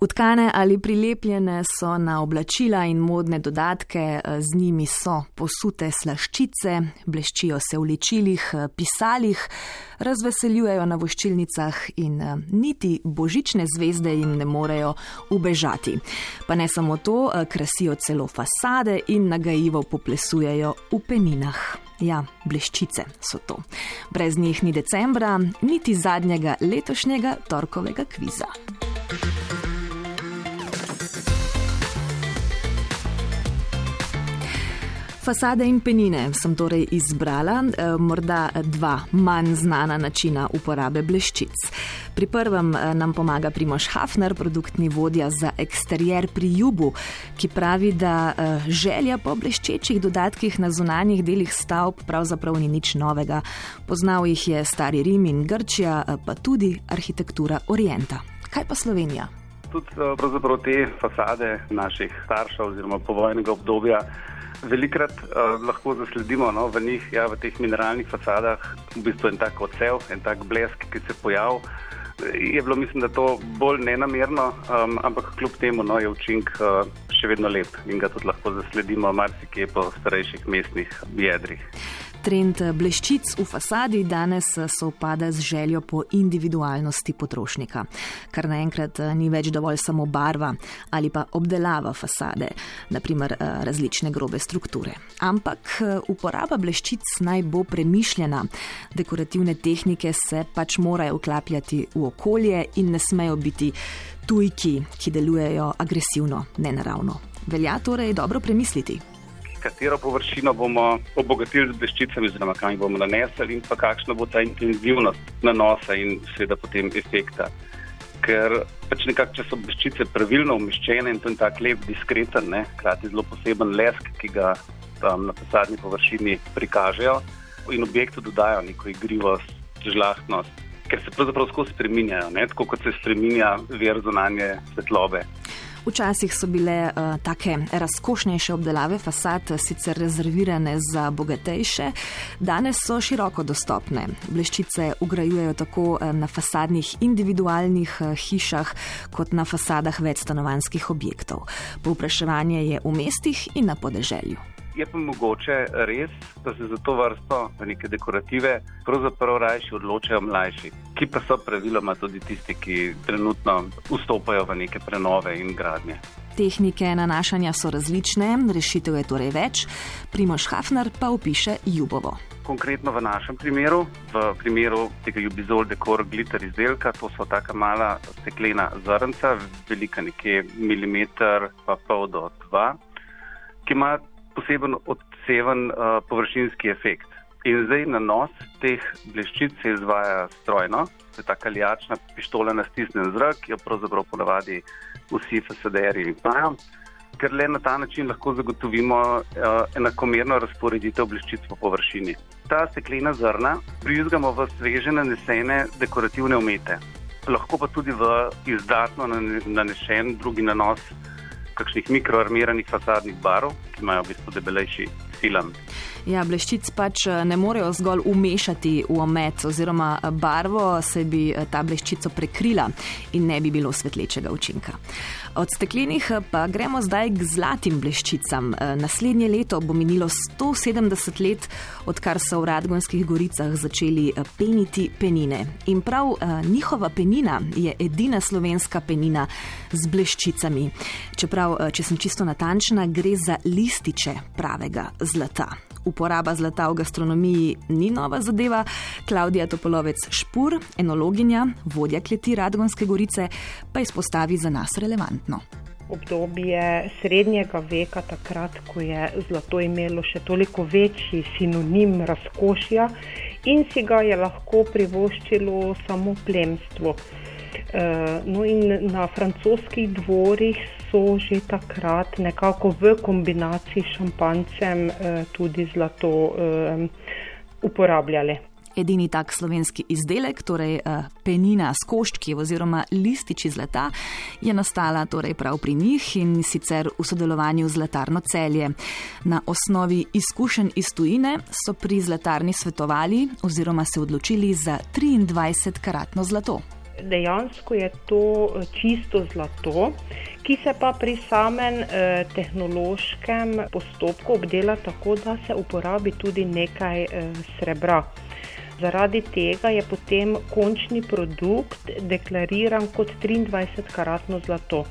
Utkane ali prilepljene so na oblačila in modne dodatke, z njimi so posute slaščice, bleščijo se v ličilih, pisalih, razveseljujejo na voščilnicah in niti božične zvezde jim ne morejo ubežati. Pa ne samo to, krasijo celo fasade in nagajivo poplesujejo v peninah. Ja, bleščice so to. Brez njih ni decembra, niti zadnjega letošnjega torkovega kviza. Fasade in penine sem torej izbrala, eh, morda dva manj znana načina uporabe bleščic. Pri prvem eh, nam pomaga Primoš Hafner, produktni vodja za eksterjer pri Jubu, ki pravi, da eh, želja po bleščečih dodatkih na zunanjih delih stavb pravzaprav ni nič novega. Poznal jih je stari Rim in Grčija, pa tudi arhitektura Orienta. Kaj pa Slovenija? Tudi te fasade naših staršev oziroma povojnega obdobja Velikrat uh, lahko zasledimo no, v njih, ja, v teh mineralnih fasadah, v bistvu en tak odsev, en tak blesk, ki se pojavi. Je bilo, mislim, da to bolj nenamerno, um, ampak kljub temu no, je učink uh, še vedno lep in ga tudi lahko zasledimo marsikje po starejših mestnih jedrih. Trend bleščic v fasadi danes sovpada z željo po individualnosti potrošnika, kar naenkrat eh, ni več dovolj samo barva ali pa obdelava fasade, naprimer eh, različne grobe strukture. Ampak eh, uporaba bleščic naj bo premišljena. Dekorativne tehnike se pač morajo vklapljati v okolje in ne smejo biti tujki, ki delujejo agresivno, nenaravno. Velja torej dobro premisliti katero površino bomo obogatili z bleščicami, oziroma kam jih bomo nanesli, in pa kakšna bo ta intenzivnost nanosa in seveda potem efekta. Ker pač nekako, če so bleščice pravilno umeščene in to je tako lep, diskreten, hkrati zelo poseben lesk, ki ga tam na fasadni površini prikažejo in objektu dodajo neko igrivost, žlahtnost, ker se pravzaprav skozi spreminjajo, ne? tako kot se spreminja ver zunanje svetlobe. Včasih so bile uh, take razkošnejše obdelave fasad sicer rezervirane za bogatejše, danes so široko dostopne. Bleščice ugrajujejo tako uh, na fasadnih individualnih hišah, kot na fasadah večstanovanskih objektov. Povpraševanje je v mestih in na podeželju je pa mogoče res, da se za to vrsto neke dekorative pravzaprav rajši odločajo mlajši, ki pa so praviloma tudi tisti, ki trenutno vstopajo v neke prenove in gradnje. Tehnike nanašanja so različne, rešitev je torej več. Primoš Hafner pa opiše Jubovo. Konkretno v našem primeru, v primeru tega Jubizol Decor Glitter izdelka, to so taka mala steklena zrnca, velika nekje milimeter pa pol do dva, ki ima poseben odseven uh, površinski efekt. In zdaj na nos teh bleščic se izvaja strojno, je ta kaljačna pištola na stisnen zrak, ki jo pravzaprav ponavadi vsi fasaderji imajo, ker le na ta način lahko zagotovimo uh, enakomerno razporeditev bleščic po površini. Ta steklena zrna prizgamo v sveže nanesene dekorativne umete, lahko pa tudi v izdatno nanešen drugi nanos kakšnih mikroarmiranih fasadnih barov, ki imajo v bistvu debelejši filam. Ja, bleščic pač eh, ne morejo zgolj umešati v omet oziroma eh, barvo, se bi eh, ta bleščico prekrila in ne bi bilo svetlečega učinka. Od steklenih pa gremo zdaj k zlatim bleščicam. Naslednje leto bo minilo 170 let, odkar so v Radgonskih goricah začeli peniti penine. In prav njihova penina je edina slovenska penina z bleščicami. Čeprav, če sem čisto natančna, gre za lističe pravega zlata uporaba zlata v gastronomiji ni nova zadeva. Klaudija Topolovec Špur, enologinja, vodja kleti Radgonske gorice, pa izpostavi za nas relevantno. Obdobje srednjega veka, takrat, ko je zlato imelo še toliko večji sinonim razkošja in si ga je lahko privoščilo samo plemstvo. Eh, no, in na francoskih dvorih so že takrat nekako v kombinaciji s šampancem eh, tudi zlato eh, uporabljali. Edini tak slovenski izdelek, torej penina s koščki oziroma lističi zlata, je nastala torej prav pri njih in sicer v sodelovanju z Zlatarno celje. Na osnovi izkušenj iz tujine so pri zlatarni svetovali oziroma se odločili za 23-karatno zlato Dejansko je to čisto zlato, ki se pa pri samem eh, tehnološkem postopku obdela tako, da se uporabi tudi nekaj eh, srebra. Zaradi tega je potem končni produkt deklariran kot 23-karatno zlato.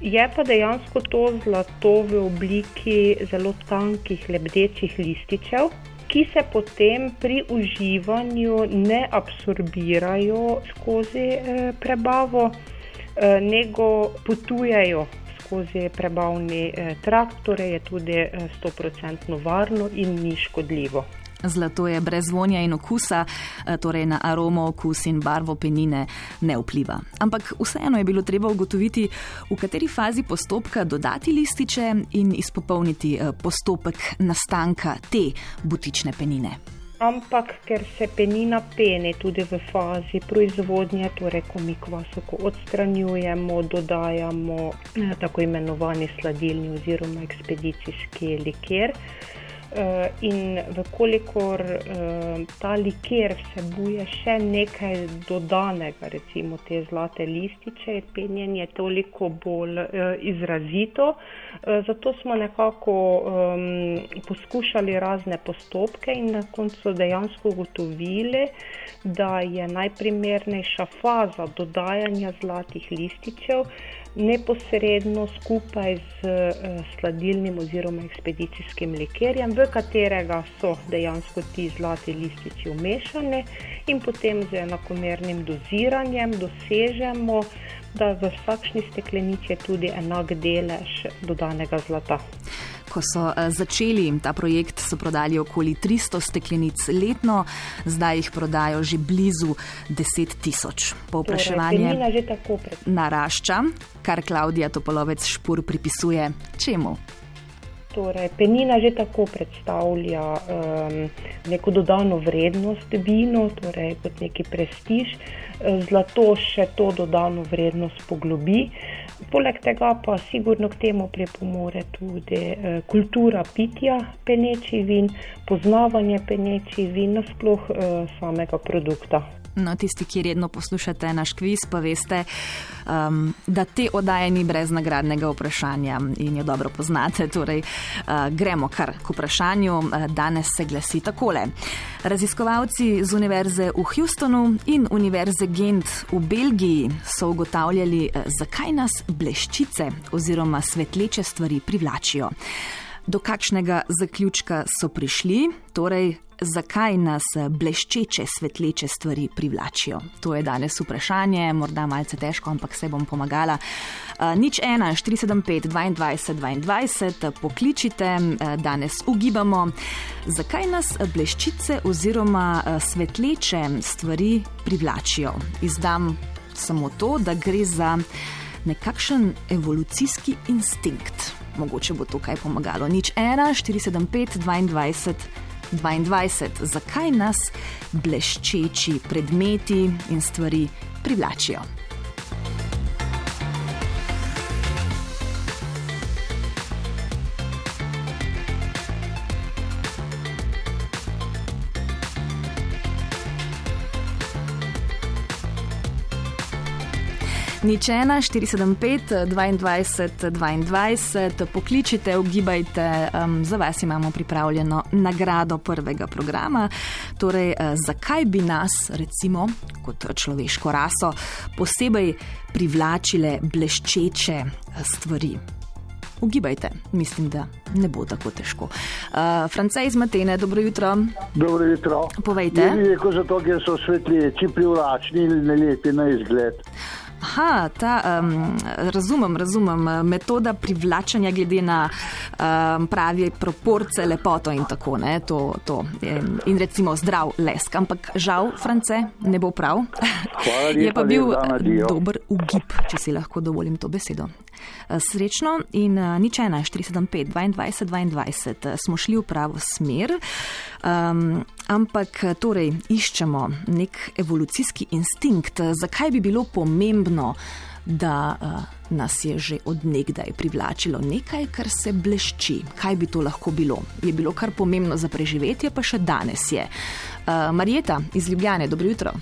Je pa dejansko to zlato v obliki zelo tankih lebdečih lističev, ki se potem pri uživanju ne absorbirajo skozi eh, prebavo, eh, nego potujejo skozi prebavni eh, trakt, torej je tudi 100% varno in ni škodljivo. Zlato je brez vonja in okusa, eh, torej na aromo, okus in barvo penine ne vpliva. Ampak vseeno je bilo treba ugotoviti, v kateri fazi postopka dodati lističe in izpopolniti eh, postopek nastanka te butične penine. Ampak ker se penina peni tudi v fazi proizvodnje, torej ko mi kvasoko odstranjujemo, dodajamo eh, tako imenovani sladilni oziroma ekspedicijski liker. Uh, in vkolikor uh, ta liker vsebuje še nekaj dodanega, recimo te zlate lističe, je penjenje toliko bolj uh, izrazito. Zato smo nekako um, poskušali razne postopke in na koncu dejansko ugotovili, da je najprimernejša faza dodajanja zlatih lističev neposredno skupaj z uh, sladilnim oziroma ekspedicijskim likerjem, v katerega so dejansko ti zlati lističi umešani in potem z enakomernim doziranjem dosežemo, da v vsakšni steklenici je tudi enak delež dodanega zlata. Ko so eh, začeli ta projekt, so prodali okoli 300 steklenic letno, zdaj jih prodajo že blizu 10 tisoč. Povpraševanje torej, narašča, kar Klaudija Topolovec Špur pripisuje čemu. Torej, penina že tako predstavlja um, neko dodano vrednost vinu, torej kot neki prestiž. Zlato še to dodano vrednost poglobi. Poleg tega pa sigurno k temu pripomore tudi eh, kultura pitja penečih vin, poznavanje penečih vin, nasploh eh, samega produkta. No, tisti, ki redno poslušate naš kviz, pa veste, um, da te oddaje ni brez nagradnega vprašanja in jo dobro poznate. Torej, uh, gremo kar k vprašanju. Uh, danes se glasi takole. Raziskovalci z Univerze v Houstonu in Univerze Gent v Belgiji so ugotavljali, uh, zakaj nas bleščice oziroma svetleče stvari privlačijo. Do kakšnega zaključka so prišli, torej zakaj nas bleščeče, svetleče stvari privlačijo? To je danes vprašanje, morda malce težko, ampak se bom pomagala. Uh, nič 1, 475, 22, 22, pokličite, uh, danes ugibamo, zakaj nas bleščice oziroma uh, svetleče stvari privlačijo. Izdam samo to, da gre za nekakšen evolucijski instinkt. Mogoče bo to kaj pomagalo. Nič 1, 475, 22. 22. Zakaj nas bleščeči predmeti in stvari privlačijo? Nič ena, 475, 22, 22, pokličite, ugibajte, um, za vas imamo pripravljeno nagrado prvega programa. Torej, uh, zakaj bi nas, recimo, kot človeško raso, posebej privlačile bleščeče uh, stvari? Ugibajte, mislim, da ne bo tako težko. Uh, Francej iz Matene, dobro jutro. Dobro jutro. Povejte. Ne, zato, ker so svetleči privlačni in lepi na izgled. Aha, ta, um, razumem, razumem. Metoda privlačanja glede na um, pravi proporce, lepoto in tako naprej. To, to. In recimo zdrav lesk. Ampak žal, France, ne bo prav. Je pa bil dober ugib, če si lahko dovolim to besedo. Eh, srečno in uh, nič 1, 475, 22, 22 smo šli v pravo smer. Um, ampak torej iščemo nek evolucijski instinkt, zakaj bi bilo pomembno, da uh, nas je že odnegdaj privlačilo nekaj, kar se blešči. Kaj bi to lahko bilo? Je bilo kar pomembno za preživetje, pa še danes je. Uh, Marjeta iz Ljubljane, dobro jutro.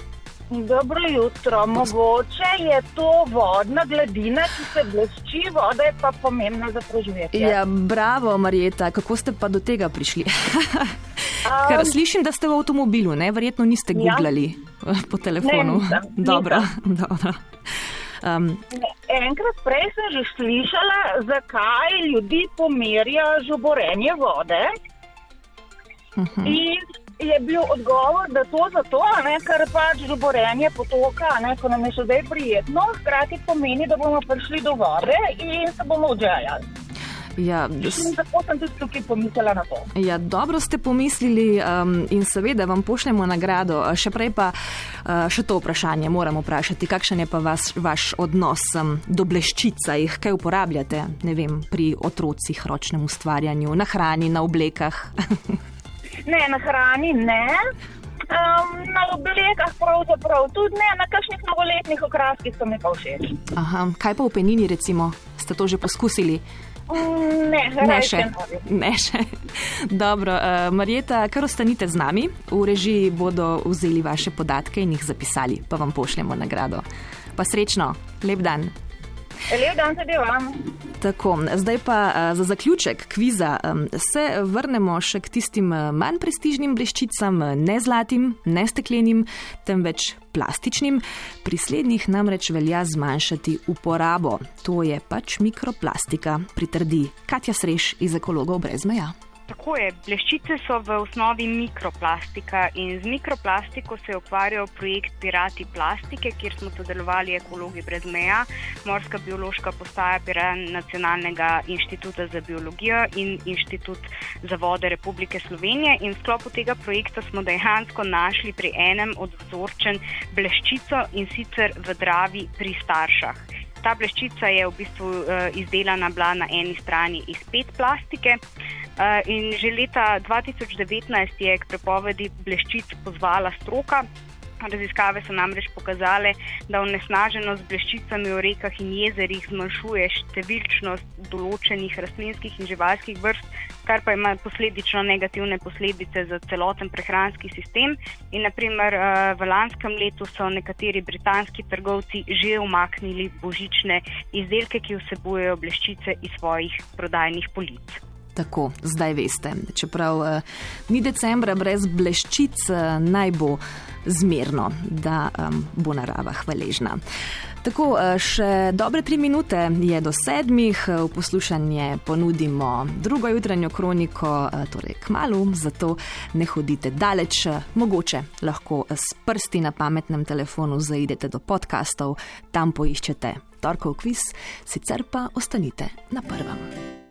Dobro jutro. Mogoče je to vodna gladina, ki se blešči, voda je pa pomembna za preživetje. Ja, bravo, Marjeta, kako ste pa do tega prišli? Ker Um, slišim, da ste v avtomobilu, ne? verjetno niste Ja. googlali eh, po telefonu. nisem, dobro, dobro. Um, Enkrat prej sem že slišala, zakaj ljudi pomirja žuborenje vode. uh -huh. In je bil odgovor, da to zato, ne, ker pač žuborenje potoka, ne, ko nam je še zdaj prijetno, hkrati pomeni, da bomo prišli do vode in se bomo odžajali. Ja, In zato sem tudi tukaj pomislila na to. Ja, dobro ste pomislili um, in seveda vam pošljemo nagrado. Še prej pa uh, še to vprašanje moram vprašati. Kakšen je pa vas, vaš odnos um, do bleščica? Jih kaj uporabljate vem, pri otrocih, ročnem ustvarjanju, na hrani, na oblekah? Ne, na hrani ne. Um, na oblekah pravzaprav tudi ne, na kakšnih novoletnih okraskih so mi pa všeč. Aha, kaj pa v penini recimo? Ste to že poskusili? Mm, ne, Ne še. Ne še. Dobro, uh, Marjeta, kar ostanite z nami. V režiji bodo vzeli vaše podatke in jih zapisali, pa vam pošljemo nagrado. Pa srečno, lep dan. Lep dan tudi vam. Tako, zdaj pa uh, za zaključek kviza se vrnemo še k tistim uh, manj prestižnim bleščicam, uh, ne zlatim, ne steklenim, temveč plastičnim. Pri slednjih namreč velja zmanjšati uporabo. To je pač mikroplastika, pritrdi Katja Sreš iz Ekologov brez meja. Tako je, bleščice so v osnovi mikroplastika in z mikroplastiko se je ukvarjal projekt Pirati plastike, kjer smo sodelovali ekologi brez meja, Morska biološka postaja Piran Nacionalnega inštituta za biologijo in Inštitut za vode Republike Slovenije. In v sklopu tega projekta smo dejansko našli pri enem od vzorčen bleščico in sicer v Dravi pri staršah. Ta bleščica je v bistvu uh, izdelana bila na eni strani iz pet plastike in že leta 2019 je k prepovedi bleščic pozvala stroka. Raziskave so namreč pokazale, da onesnaženost z bleščicami v rekah in jezerih zmanjšuje številčnost določenih rastlinskih in živalskih vrst, kar pa ima posledično negativne posledice za celoten prehranski sistem. In naprimer eh, v lanskem letu so nekateri britanski trgovci že umaknili božične izdelke, ki vsebujejo bleščice iz svojih prodajnih polic. Tako, zdaj veste. Čeprav uh, ni decembra brez bleščic, uh, naj bo zmerno, da um, bo narava hvaležna. Tako, uh, še dobre tri minute je do sedmih, v poslušanje ponudimo drugo jutranjo kroniko, uh, torej k malu, zato ne hodite daleč, mogoče lahko s prsti na pametnem telefonu zaidete do podkastov, tam poiščete torkov kviz, sicer pa ostanite na prvem.